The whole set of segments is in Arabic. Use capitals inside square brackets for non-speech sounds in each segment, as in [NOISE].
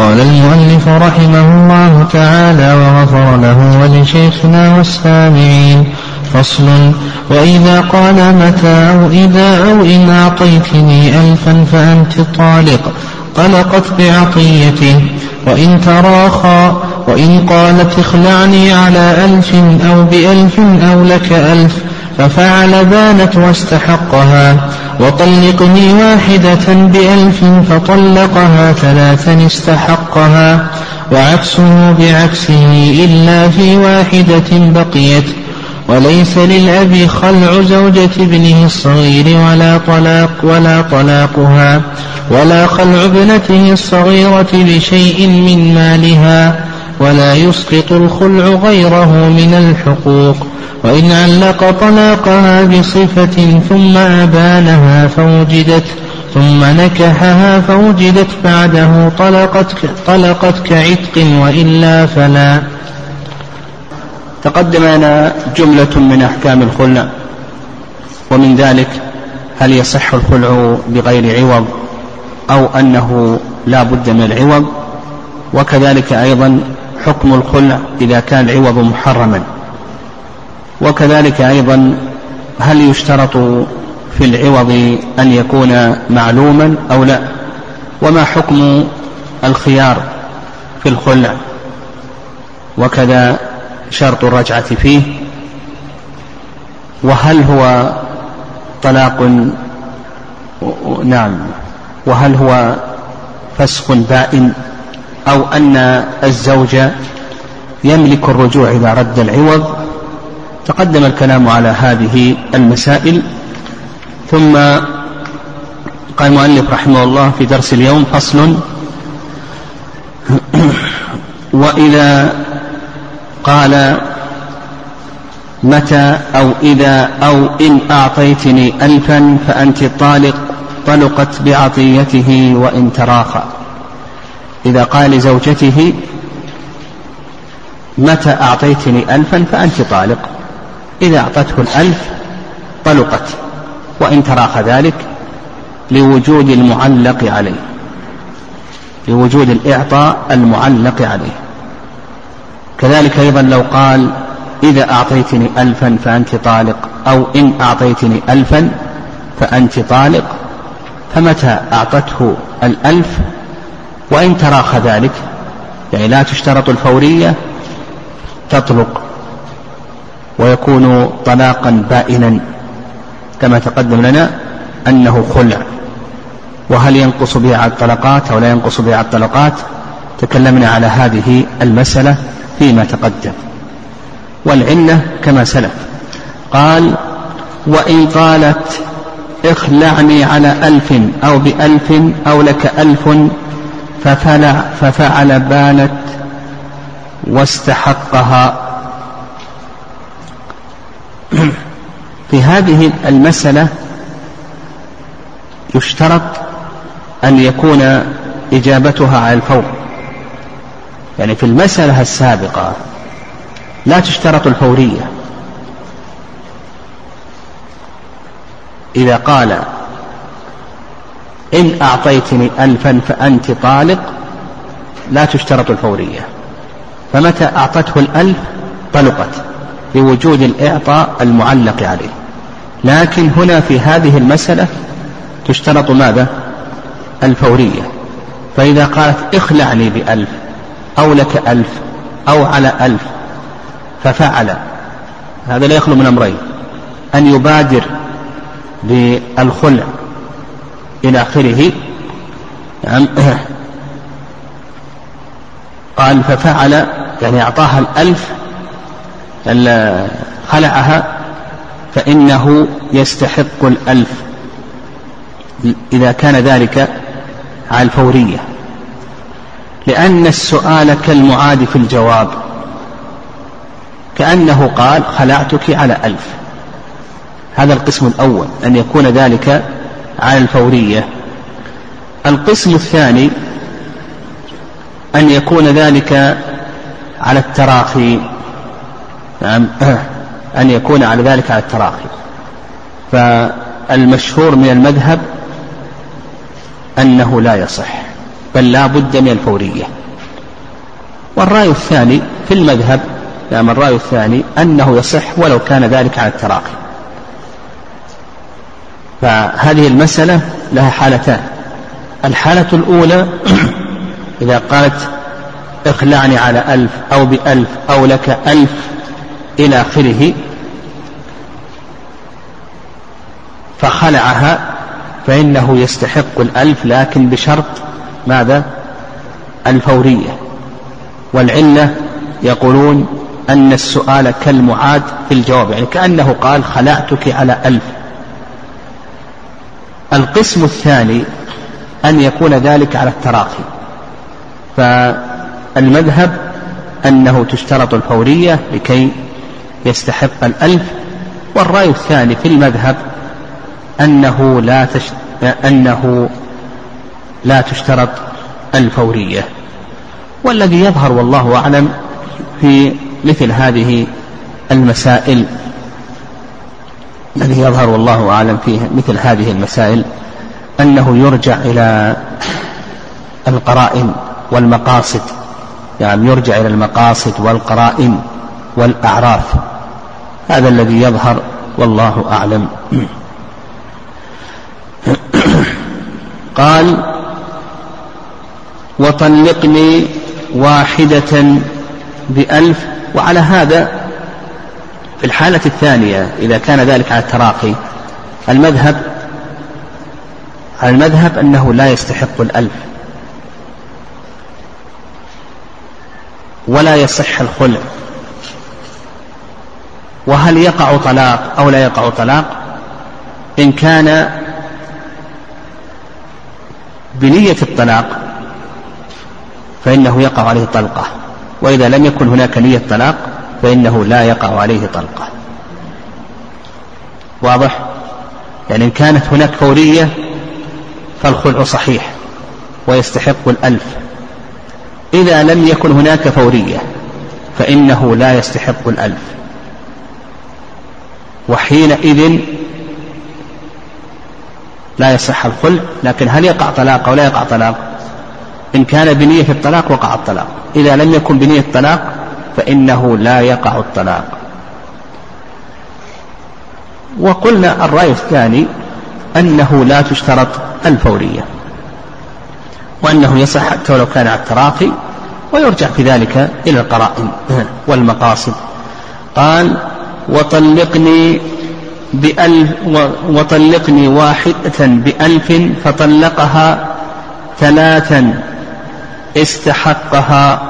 قال المؤلف رحمه الله تعالى وغفر له ولشيخنا والسامعين. فصل وإذا قال متى أو إذا أو إن أعطيتني ألفا فأنت طالق. طلقت بعطيته. وإن تراخى وإن قالت اخلعني على ألف أو بألف أو لك ألف. ففعل بانت واستحقها وطلقني واحدة بألف فطلقها ثلاثا استحقها وعكسه بعكسه إلا في واحدة بقيت وليس للأب خلع زوجة ابنه الصغير ولا طلاق ولا طلاقها ولا خلع ابنته الصغيرة بشيء من مالها ولا يسقط الخلع غيره من الحقوق. وإن علق طلاقها بصفة ثم أبانها فوجدت ثم نكحها فوجدت بعده طلقت طلقت كعتق وإلا فلا. تقدم لنا جملة من أحكام الخلع ومن ذلك هل يصح الخلع بغير عوض أو أنه لا بد من العوض؟ وكذلك أيضا حكم الخلع إذا كان العوض محرما. وكذلك أيضا هل يشترط في العوض أن يكون معلوما أو لا؟ وما حكم الخيار في الخلع؟ وكذا شرط الرجعة فيه. وهل هو طلاق نعم. وهل هو فسخ بائن؟ أو أن الزوج يملك الرجوع إذا رد العوض تقدم الكلام على هذه المسائل. ثم قال المؤلف رحمه الله في درس اليوم فصل [CLEARS THROAT] وإذا قال متى أو إذا أو إن أعطيتني ألفا فأنت طالق طلقت بعطيته وإن تراخى. إذا قال لزوجته متى أعطيتني ألفا فأنت طالق؟ إذا أعطته الألف طلقت وإن تراخى ذلك لوجود المعلق عليه لوجود الإعطاء المعلق عليه. كذلك أيضا لو قال إذا أعطيتني ألفا فأنت طالق أو إن أعطيتني ألفا فأنت طالق فمتى أعطته الألف وإن تراخى ذلك يعني لا تشترط الفورية تطلق ويكون طلاقا بائنا كما تقدم لنا أنه خلع. وهل ينقص بيع الطلقات أو لا ينقص بيع الطلقات؟ تكلمنا على هذه المسألة فيما تقدم. والعلة كما سلف. قال وإن قالت اخلعني على ألف أو بألف أو لك ألف ففعل, ففعل بانت واستحقها. في هذه المسألة يشترط أن يكون إجابتها على الفور. يعني في المسألة السابقة لا تشترط الفورية إذا قال إن أعطيتني ألفا فأنت طالق لا تشترط الفورية. فمتى أعطته الألف طلقت لوجود الإعطاء المعلق عليه. لكن هنا في هذه المسألة تشترط ماذا؟ الفورية. فإذا قالت اخلعني بألف أو لك ألف أو على ألف ففعل. هذا لا يخلو من أمرين. أن يبادر بالخلع إلى آخره. نعم. قال ففعل يعني أعطاها الألف خلعها فإنه يستحق الألف. إذا كان ذلك على الفورية. لأن السؤال كالمعاد في الجواب. كأنه قال خلعتك على ألف. هذا القسم الأول أن يكون ذلك على الفورية. القسم الثاني أن يكون ذلك على التراخي. نعم. [CLEARS THROAT] أن يكون على ذلك على التراخي. فالمشهور من المذهب أنه لا يصح بل لا بد من الفورية. والرأي الثاني في المذهب نعم الرأي الثاني أنه يصح ولو كان ذلك على التراخي. فهذه المسألة لها حالتان. الحالة الأولى [CLEARS THROAT] إذا قالت اخلعني على ألف أو بألف أو لك ألف إلى آخره فخلعها فإنه يستحق الألف لكن بشرط ماذا؟ الفورية. والعلة يقولون أن السؤال كالمعاد في الجواب يعني كأنه قال خلعتك على ألف. القسم الثاني أن يكون ذلك على التراخي. فالمذهب أنه تشترط الفورية لكي يستحق الألف والرأي الثاني في المذهب أنه لا تش... أنه لا تشترط الفورية. والذي يظهر والله أعلم في مثل هذه المسائل الذي يظهر والله أعلم في مثل هذه المسائل أنه يرجع إلى القرائن والمقاصد. يعني يرجع إلى المقاصد والقرائن والأعراف. هذا الذي يظهر والله أعلم. قال وطلقني واحدة بألف. وعلى هذا في الحالة الثانية إذا كان ذلك على التراخي المذهب المذهب أنه لا يستحق الألف ولا يصح الخلع. وهل يقع طلاق أو لا يقع طلاق؟ إن كان بنية الطلاق فإنه يقع عليه طلقة. وإذا لم يكن هناك نية طلاق فإنه لا يقع عليه طلقة واضح؟ يعني إن كانت هناك فورية فالخلع صحيح ويستحق الألف. إذا لم يكن هناك فورية فإنه لا يستحق الألف. وحينئذ لا يصح الخلع لكن هل يقع طلاق أو لا يقع طلاق؟ إن كان بنية الطلاق وقع الطلاق. إذا لم يكن بنية الطلاق فإنه لا يقع الطلاق. وقلنا الرأي الثاني أنه لا تشترط الفورية وأنه يصح حتى ولو كان على التراخي ويرجع في ذلك إلى القرائن والمقاصد. قال وطلقني بألف وطلقني واحدة بألف فطلقها ثلاثا استحقها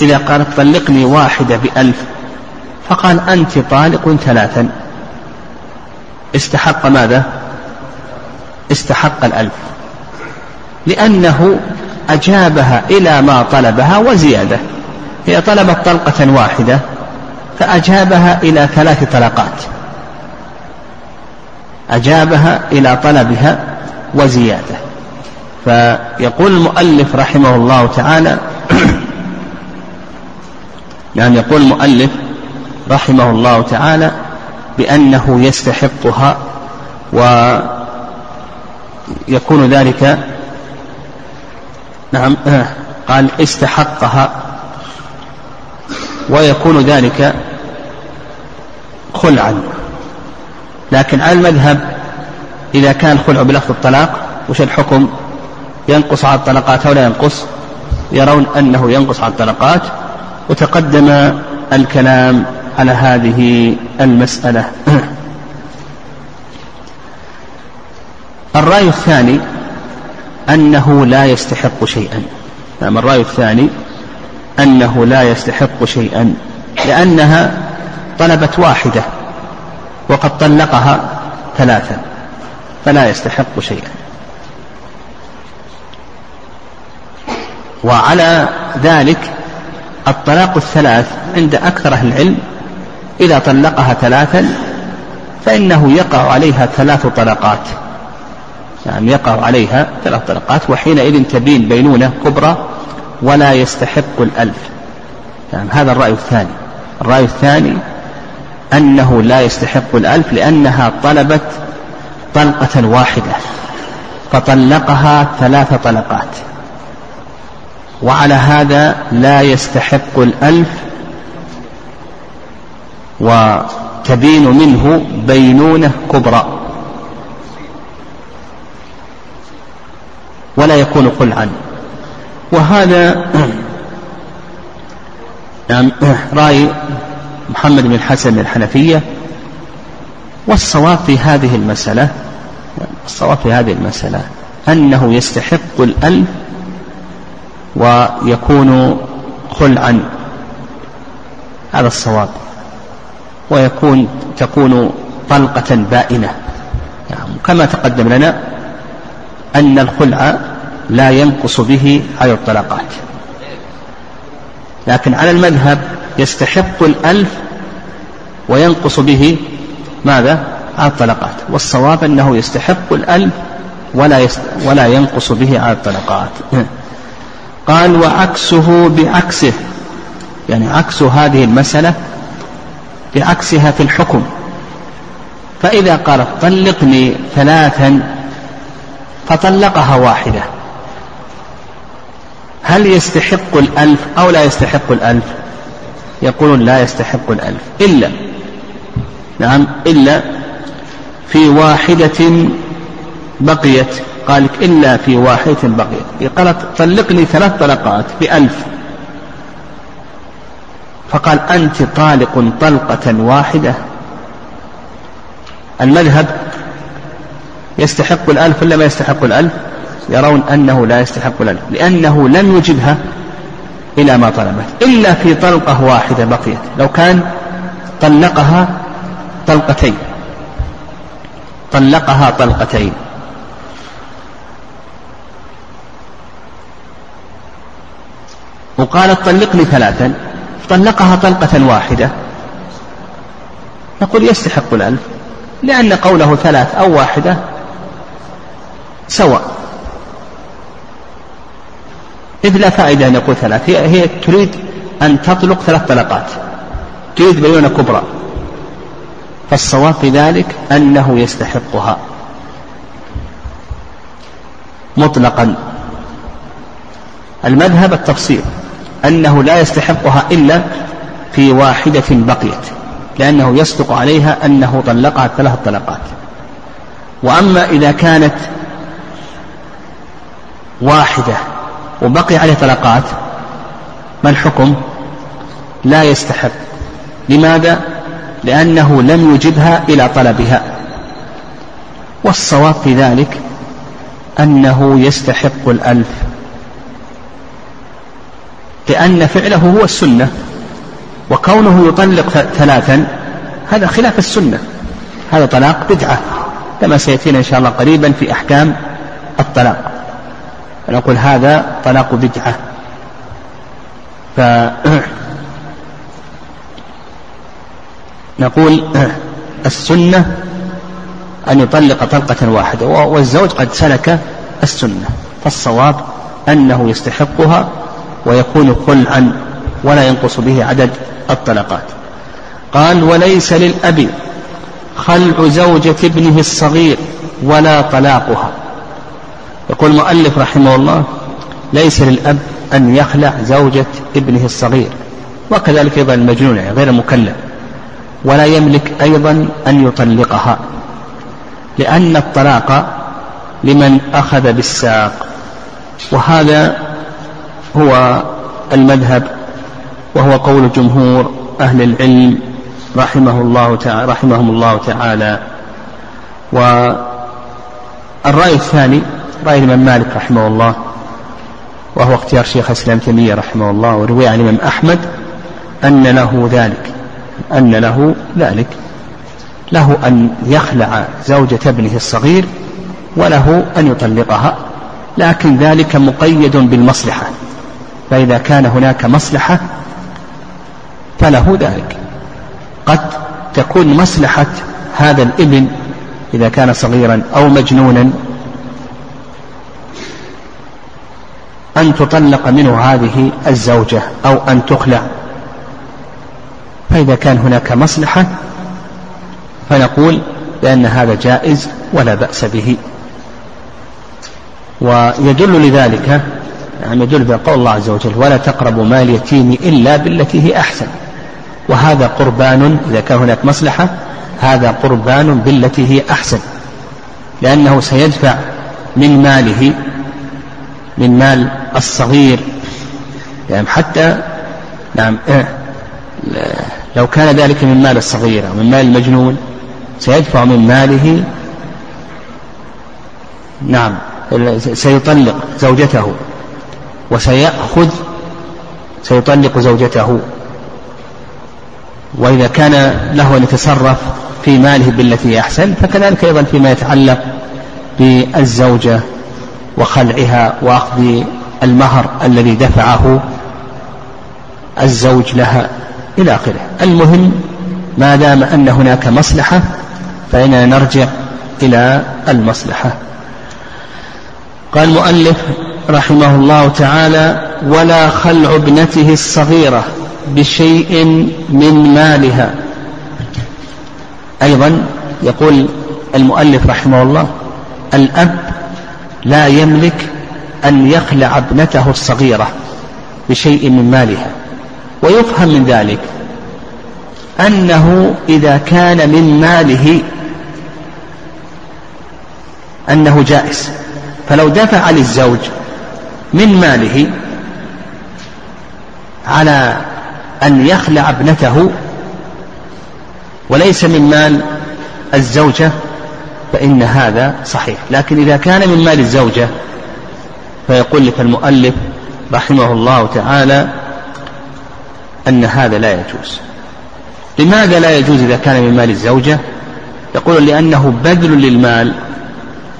إذا قالت طلقني واحدة بألف فقال أنت طالق ثلاثا. استحق ماذا؟ استحق الألف. لأنه أجابها إلى ما طلبها وزيادة. هي طلبت طلقة واحدة فأجابها إلى ثلاث طلقات. أجابها إلى طلبها وزيادة. فيقول المؤلف رحمه الله تعالى [CLEARS THROAT] يعني يقول المؤلف رحمه الله تعالى بأنه يستحقها ويكون ذلك نعم قال استحقها ويكون ذلك خلعا. لكن على المذهب إذا كان خلع بلفظ الطلاق وش الحكم؟ ينقص على الطلقات أو لا ينقص؟ يرون أنه ينقص على الطلقات. وتقدم الكلام على هذه المسألة. الرأي الثاني أنه لا يستحق شيئا. نعم الرأي الثاني أنه لا يستحق شيئا لأنها طلبت واحدة وقد طلقها ثلاثا فلا يستحق شيئا. وعلى ذلك الطلاق الثلاث عند أكثر أهل العلم إذا طلقها ثلاثا فإنه يقع عليها ثلاث طلقات. يعني يقع عليها ثلاث طلقات وحينئذ تبين بينونة كبرى ولا يستحق الألف. يعني هذا الرأي الثاني. الرأي الثاني أنه لا يستحق الألف لأنها طلبت طلقة واحدة فطلقها ثلاث طلقات. وعلى هذا لا يستحق الألف وتبين منه بينونة كبرى. ولا يكون خلعا وهذا نعم رأي محمد بن الحسن الحنفية. والصواب في هذه المسألة الصواب في هذه المسألة أنه يستحق الألف ويكون خلعا. هذا الصواب. ويكون تكون طلقة بائنة. يعني كما تقدم لنا أن الخلع لا ينقص به على الطلقات لكن على المذهب يستحق الألف وينقص به ماذا؟ على الطلقات والصواب أنه يستحق الألف ولا, يست... ولا ينقص به على الطلقات قال وعكسه بعكسه. يعني عكس هذه المسألة بعكسها في الحكم. فإذا قالت طلقني ثلاثا فطلقها واحدة. هل يستحق الألف أو لا يستحق الألف؟ يقولون لا يستحق الألف. إلا نعم إلا في واحدة بقيت. قال إلا في واحدة بقيت قالت طلقني ثلاث طلقات بألف. فقال أنت طالق طلقة واحدة. المذهب يستحق الألف ولا ما يستحق الألف؟ يرون أنه لا يستحق الألف لأنه لم يجبها إلى ما طلبت. إلا في طلقة واحدة بقيت. لو كان طلقها طلقتين. طلقها طلقتين. وقالت طلقني ثلاثا. طلقها طلقة واحدة. نقول يستحق الألف لأن قوله ثلاث أو واحدة سواء. إذ لا فائدة أن يقول ثلاث. هي, هي تريد أن تطلق ثلاث طلقات. تريد بيونة كبرى. فالصواب في ذلك أنه يستحقها. مطلقا. المذهب التفصيل. أنه لا يستحقها إلا في واحدة بقيت لأنه يصدق عليها أنه طلقها ثلاث طلقات. وأما إذا كانت واحدة وبقي عليه طلقات ما الحكم؟ لا يستحق. لماذا؟ لأنه لم يجبها إلى طلبها. والصواب في ذلك أنه يستحق الألف. لأن فعله هو السنة وكونه يطلق ثلاثا هذا خلاف السنة. هذا طلاق بدعة كما سيأتينا إن شاء الله قريبا في أحكام الطلاق. نقول هذا طلاق بدعة. ف [CLEARS THROAT] نقول [CLEARS THROAT] السنة أن يطلق طلقة واحدة والزوج قد سلك السنة فالصواب أنه يستحقها ويكون خلعا ولا ينقص به عدد الطلقات. قال وليس للأب خلع زوجة ابنه الصغير ولا طلاقها. يقول المؤلف رحمه الله ليس للأب أن يخلع زوجة ابنه الصغير. وكذلك أيضا المجنون يعني غير المكلف ولا يملك أيضا أن يطلقها لأن الطلاق لمن أخذ بالساق وهذا هو المذهب وهو قول جمهور أهل العلم رحمه الله تعالى رحمهم الله تعالى. والرأي الثاني رأي الإمام مالك رحمه الله وهو اختيار شيخ الإسلام تيمية رحمه الله وروي عن الإمام أحمد أن له ذلك أن له ذلك. له أن يخلع زوجة ابنه الصغير وله أن يطلقها لكن ذلك مقيد بالمصلحة. فإذا كان هناك مصلحة فله ذلك. قد تكون مصلحة هذا الإبن إذا كان صغيرا أو مجنونا أن تطلق منه هذه الزوجة أو أن تخلع. فإذا كان هناك مصلحة فنقول بأن هذا جائز ولا بأس به. ويدل لذلك يعني يدل بقول الله عز وجل ولا تقربوا مال اليتيم إلا بالتي هي أحسن. وهذا قربان إذا كان هناك مصلحة هذا قربان بالتي هي أحسن لأنه سيدفع من ماله من مال الصغير. يعني حتى نعم لو كان ذلك من مال الصغير أو من مال المجنون سيدفع من ماله نعم سيطلق زوجته. وسيأخذ سيطلق زوجته. وإذا كان له أن يتصرف في ماله بالتي أحسن فكذلك أيضا فيما يتعلق بالزوجة وخلعها وأخذ المهر الذي دفعه الزوج لها إلى آخره. المهم ما دام أن هناك مصلحة فإننا نرجع إلى المصلحة. قال المؤلف رحمه الله تعالى ولا خلع ابنته الصغيرة بشيء من مالها. أيضا يقول المؤلف رحمه الله الأب لا يملك أن يخلع ابنته الصغيرة بشيء من مالها. ويفهم من ذلك أنه إذا كان من ماله أنه جائز. فلو دفع للزوج من ماله على أن يخلع ابنته وليس من مال الزوجة فإن هذا صحيح. لكن إذا كان من مال الزوجة فيقول لك المؤلف رحمه الله تعالى أن هذا لا يجوز. لماذا لا يجوز إذا كان من مال الزوجة؟ يقول لأنه بذل للمال.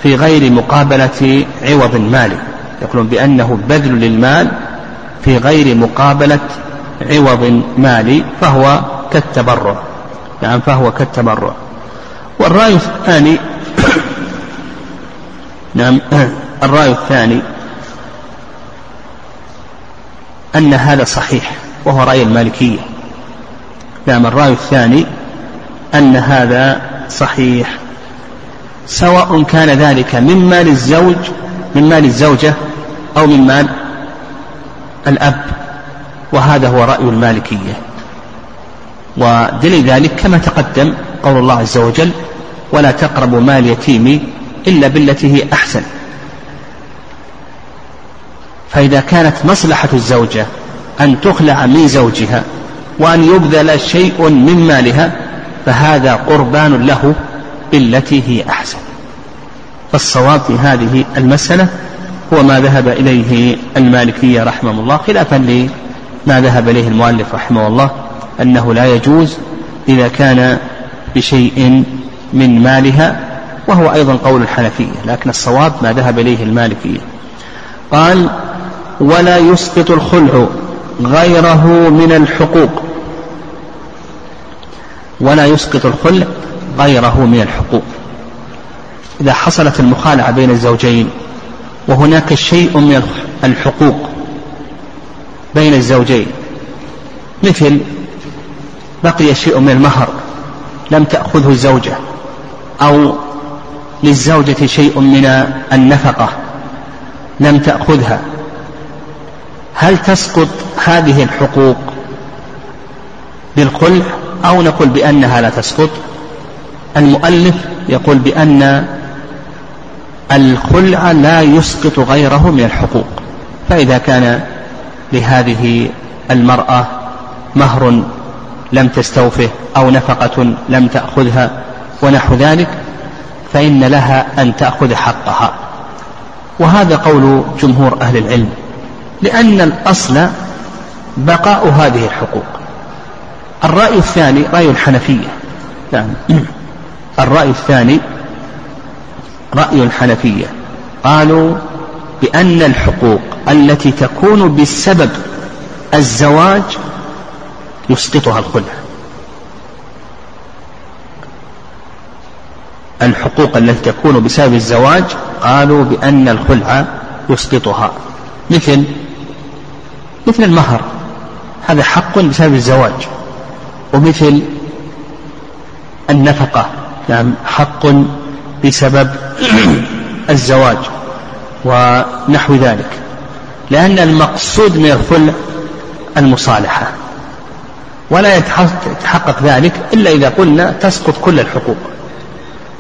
في غير مقابلة عوض مالي يقولون بأنه بذل للمال في غير مقابلة عوض مالي فهو كالتبرع. نعم فهو كالتبرع. والرأي الثاني [COUGHS] نعم [COUGHS] الرأي الثاني أن هذا صحيح وهو رأي المالكية. نعم الرأي الثاني أن هذا صحيح. سواء كان ذلك من مال الزوج من مال الزوجة أو من مال الأب. وهذا هو رأي المالكية. ودليل ذلك كما تقدم قول الله عز وجل ولا تقربوا مال اليتيم إلا بالتي هي أحسن فإذا كانت مصلحة الزوجة أن تخلع من زوجها وأن يبذل شيء من مالها فهذا قربان له بالتي هي أحسن. فالصواب في هذه المسألة هو ما ذهب إليه المالكية رحمه الله خلافا لما ذهب إليه المؤلف رحمه الله أنه لا يجوز إذا كان بشيء من مالها وهو أيضا قول الحنفية لكن الصواب ما ذهب إليه المالكية. قال ولا يسقط الخلع غيره من الحقوق. ولا يسقط الخلع غيره من الحقوق. إذا حصلت المخالعة بين الزوجين وهناك شيء من الحقوق بين الزوجين. مثل بقي شيء من المهر لم تأخذه الزوجة أو للزوجة شيء من النفقة لم تأخذها. هل تسقط هذه الحقوق بالخلع أو نقول بأنها لا تسقط؟ المؤلف يقول بأن الخلع لا يسقط غيره من الحقوق فإذا كان لهذه المرأة مهر لم تستوفه أو نفقة لم تأخذها ونحو ذلك فإن لها أن تأخذ حقها. وهذا قول جمهور أهل العلم لأن الأصل بقاء هذه الحقوق. الرأي الثاني رأي الحنفية. يعني الرأي الثاني رأي الحنفية. قالوا بأن الحقوق التي تكون بسبب الزواج يسقطها الخلع. الحقوق التي تكون بسبب الزواج قالوا بأن الخلع يسقطها. مثل مثل المهر. هذا حق بسبب الزواج. ومثل النفقة. نعم حق بسبب الزواج ونحو ذلك لأن المقصود من الخلع المصالحة ولا يتحقق ذلك إلا إذا قلنا تسقط كل الحقوق.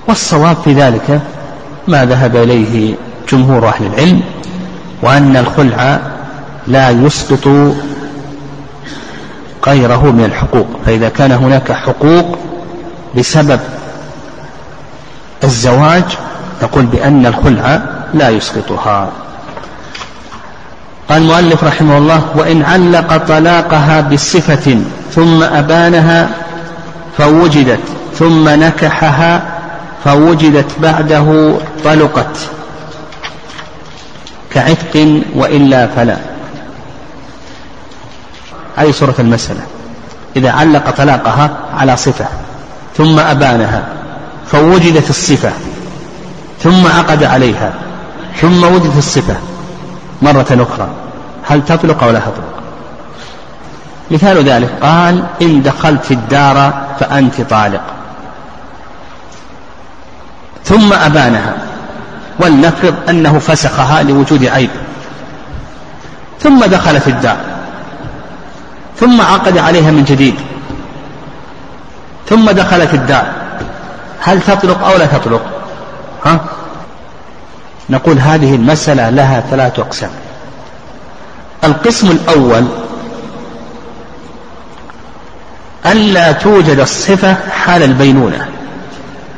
والصواب في ذلك ما ذهب إليه جمهور أهل العلم وأن الخلع لا يسقط غيره من الحقوق فإذا كان هناك حقوق بسبب الزواج نقول بأن الخلع لا يسقطها. قال المؤلف رحمه الله وإن علق طلاقها بصفة ثم أبانها فوجدت ثم نكحها فوجدت بعده طلقت. كعتق وإلا فلا. هذه صورة المسألة. إذا علق طلاقها على صفة ثم أبانها فوجدت الصفة ثم عقد عليها ثم وجدت الصفة مرة أخرى. هل تطلق أو لا تطلق؟ مثال ذلك قال إن دخلت الدار فأنت طالق. ثم أبانها ولنفرض أنه فسخها لوجود عيب. ثم دخل في الدار ثم عقد عليها من جديد. ثم دخل في الدار هل تطلق أو لا تطلق؟ ها؟ نقول هذه المسألة لها ثلاث أقسام. القسم الأول ألا توجد الصفة حال البينونة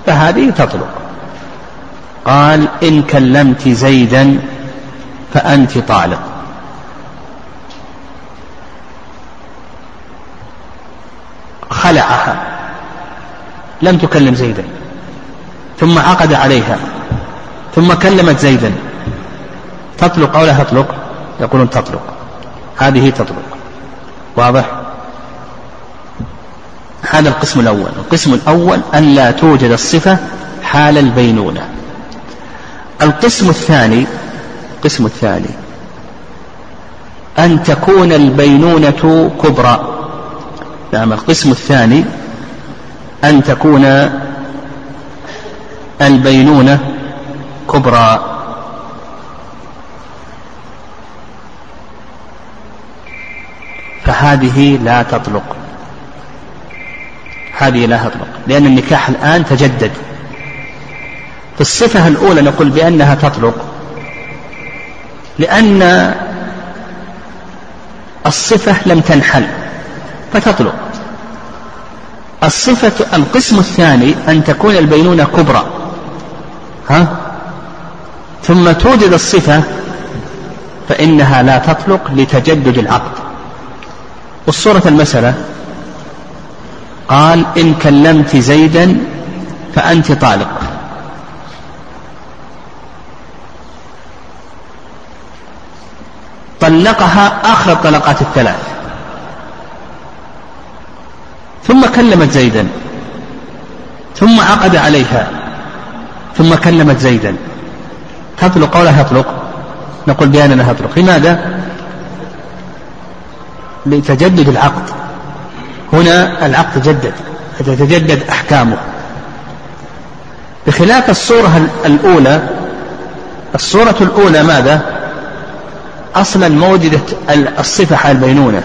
فهذه تطلق. قال إن كلمت زيدا فأنت طالق. خلعها. لم تكلم زيدا. ثم عقد عليها. ثم كلمت زيدا. تطلق أو لا تطلق؟ يقولون تطلق. هذه تطلق. واضح؟ هذا القسم الأول. القسم الأول أن لا توجد الصفة حال البينونة. القسم الثاني القسم الثاني أن تكون البينونة كبرى. نعم القسم الثاني أن تكون البينونة كبرى. فهذه لا تطلق. هذه لا تطلق. لأن النكاح الآن تجدد. في الصفة الأولى نقول بأنها تطلق. لأن الصفة لم تنحل فتطلق. الصفة القسم الثاني أن تكون البينونة كبرى. ها؟ ثم توجد الصفة فإنها لا تطلق لتجدد العقد. والصورة المسألة قال إن كلمت زيدا فأنت طالق. طلقها آخر الطلقات الثلاث. ثم كلمت زيدا. ثم عقد عليها. ثم كلمت زيدا. تطلق أو لا تطلق؟ نقول بأنها تطلق. لماذا؟ لتجدد العقد. هنا العقد تجدد تتجدد أحكامه. بخلاف الصورة الأولى الصورة الأولى ماذا؟ أصلا موجدة الصفة على البينونة.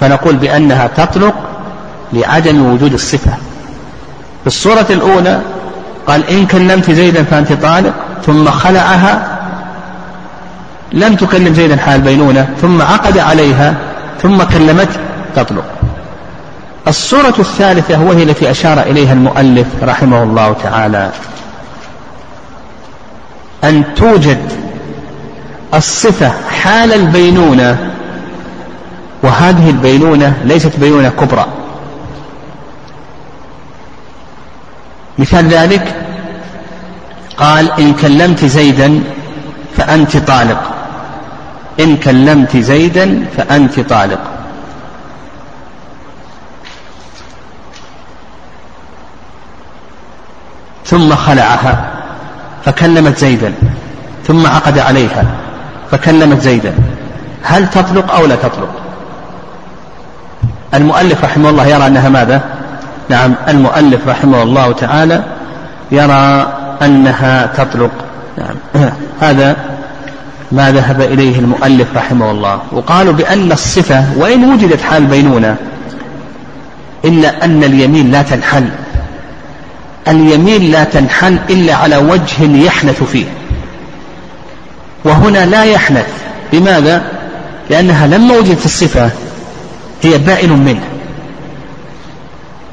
فنقول بأنها تطلق لعدم وجود الصفة. في الصورة الأولى قال إن كلمت زيدا فأنت طالق ثم خلعها لم تكلم زيدا حال بينونة ثم عقد عليها ثم كلمت تطلق. الصورة الثالثة وهي التي أشار إليها المؤلف رحمه الله تعالى. أن توجد الصفة حال البينونة وهذه البينونة ليست بينونة كبرى. مثال ذلك قال إن كلمت زيدا فأنت طالق. إن كلمت زيدا فأنت طالق. ثم خلعها فكلمت زيدا. ثم عقد عليها فكلمت زيدا. هل تطلق أو لا تطلق؟ المؤلف رحمه الله يرى أنها ماذا؟ نعم المؤلف رحمه الله تعالى يرى أنها تطلق. نعم. [CLEARS THROAT] هذا ما ذهب إليه المؤلف رحمه الله. وقالوا بأن الصفة وإن وجدت حال بينونة إلا أن اليمين لا تنحل. اليمين لا تنحل إلا على وجه يحنث فيه. وهنا لا يحنث. لماذا؟ لأنها لما وجدت الصفة هي بائن منه.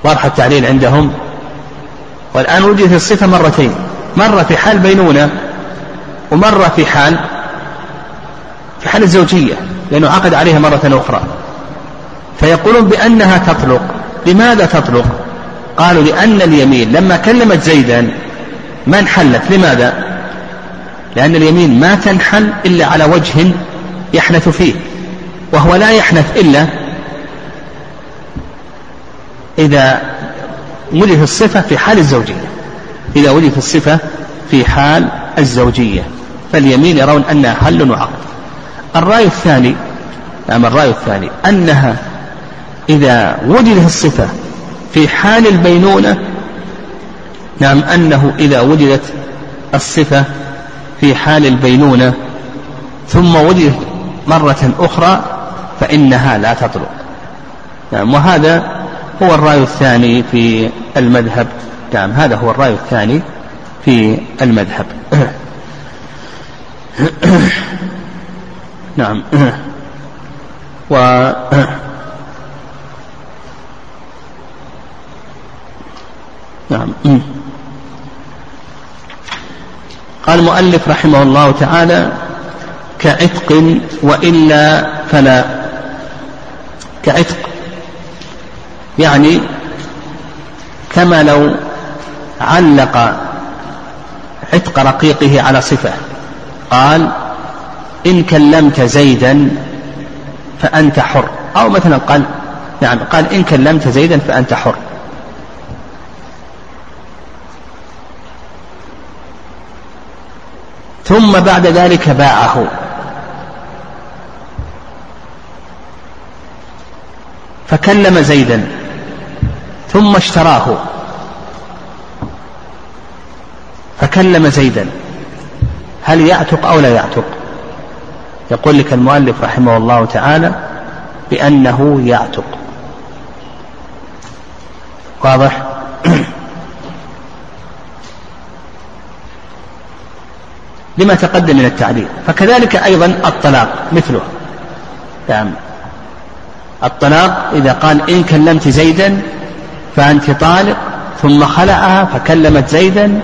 واضح التعليل عندهم. والآن وجدت الصفة مرتين. مرة في حال بينونة ومرة في حال في حال الزوجية لأنه عقد عليها مرة أخرى. فيقولون بأنها تطلق. لماذا تطلق؟ قالوا لأن اليمين لما كلمت زيدا ما انحلت. لماذا؟ لأن اليمين ما تنحل إلا على وجه يحنث فيه وهو لا يحنث إلا إذا وجدت الصفة في حال الزوجية. إذا وجدت الصفة في حال الزوجية. فاليمين يرون أنها حل وعقد. الرأي الثاني نعم الرأي الثاني أنها إذا وجدت الصفة في حال البينونة نعم أنه إذا وجدت الصفة في حال البينونة ثم وجدت مرة أخرى فإنها لا تطلق. نعم وهذا هو الرأي الثاني في المذهب. نعم هذا هو الرأي الثاني في المذهب. [COUGHS] نعم. و [COUGHS] نعم. قال المؤلف رحمه الله تعالى كعتق وإلا فلا. كعتق يعني كما لو علق عتق رقيقه على صفة. قال إن كلمت زيدا فأنت حر. أو مثلا قال نعم قال إن كلمت زيدا فأنت حر. ثم بعد ذلك باعه. فكلم زيدا. ثم اشتراه. فكلم زيدا هل يعتق أو لا يعتق؟ يقول لك المؤلف رحمه الله تعالى بأنه يعتق. واضح؟ [CLEARS THROAT] لما تقدم من التعليل. فكذلك أيضا الطلاق مثله. نعم. الطلاق إذا قال إن كلمت زيدا فأنت طالق ثم خلعها فكلمت زيدا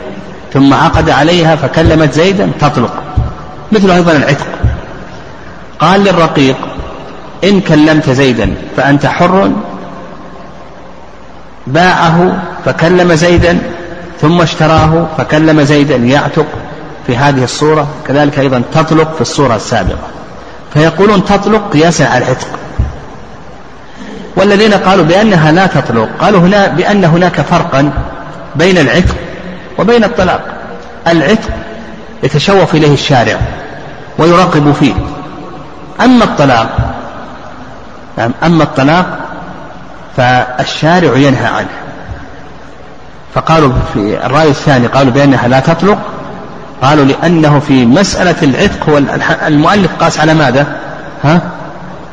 ثم عقد عليها فكلمت زيدا تطلق. مثل أيضا العتق. قال للرقيق إن كلمت زيدا فأنت حر باعه فكلم زيدا ثم اشتراه فكلم زيدا يعتق في هذه الصورة كذلك أيضا تطلق في الصورة السابقة. فيقولون تطلق قياسا على العتق. والذين قالوا بأنها لا تطلق قالوا هنا بأن هناك فرقا بين العتق وبين الطلاق. العتق يتشوف إليه الشارع ويراقب فيه. أما الطلاق نعم أما الطلاق فالشارع ينهى عنه. فقالوا في الرأي الثاني قالوا بأنها لا تطلق قالوا لأنه في مسألة العتق هو المؤلف قاس على ماذا؟ ها؟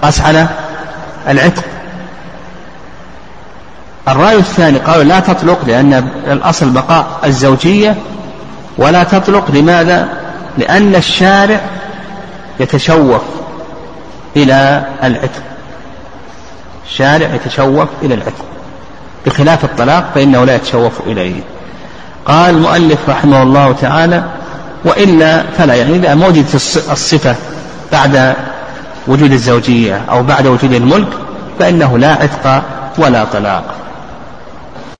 قاس على العتق. الرأي الثاني قالوا لا تطلق لأن الأصل بقاء الزوجية ولا تطلق لماذا؟ لأن الشارع يتشوف إلى العتق. الشارع يتشوف إلى العتق. بخلاف الطلاق فإنه لا يتشوف إليه. قال المؤلف رحمه الله تعالى وإلا فلا يعني إذا وجدت الصفة بعد وجود الزوجية أو بعد وجود الملك فإنه لا عتق ولا طلاق.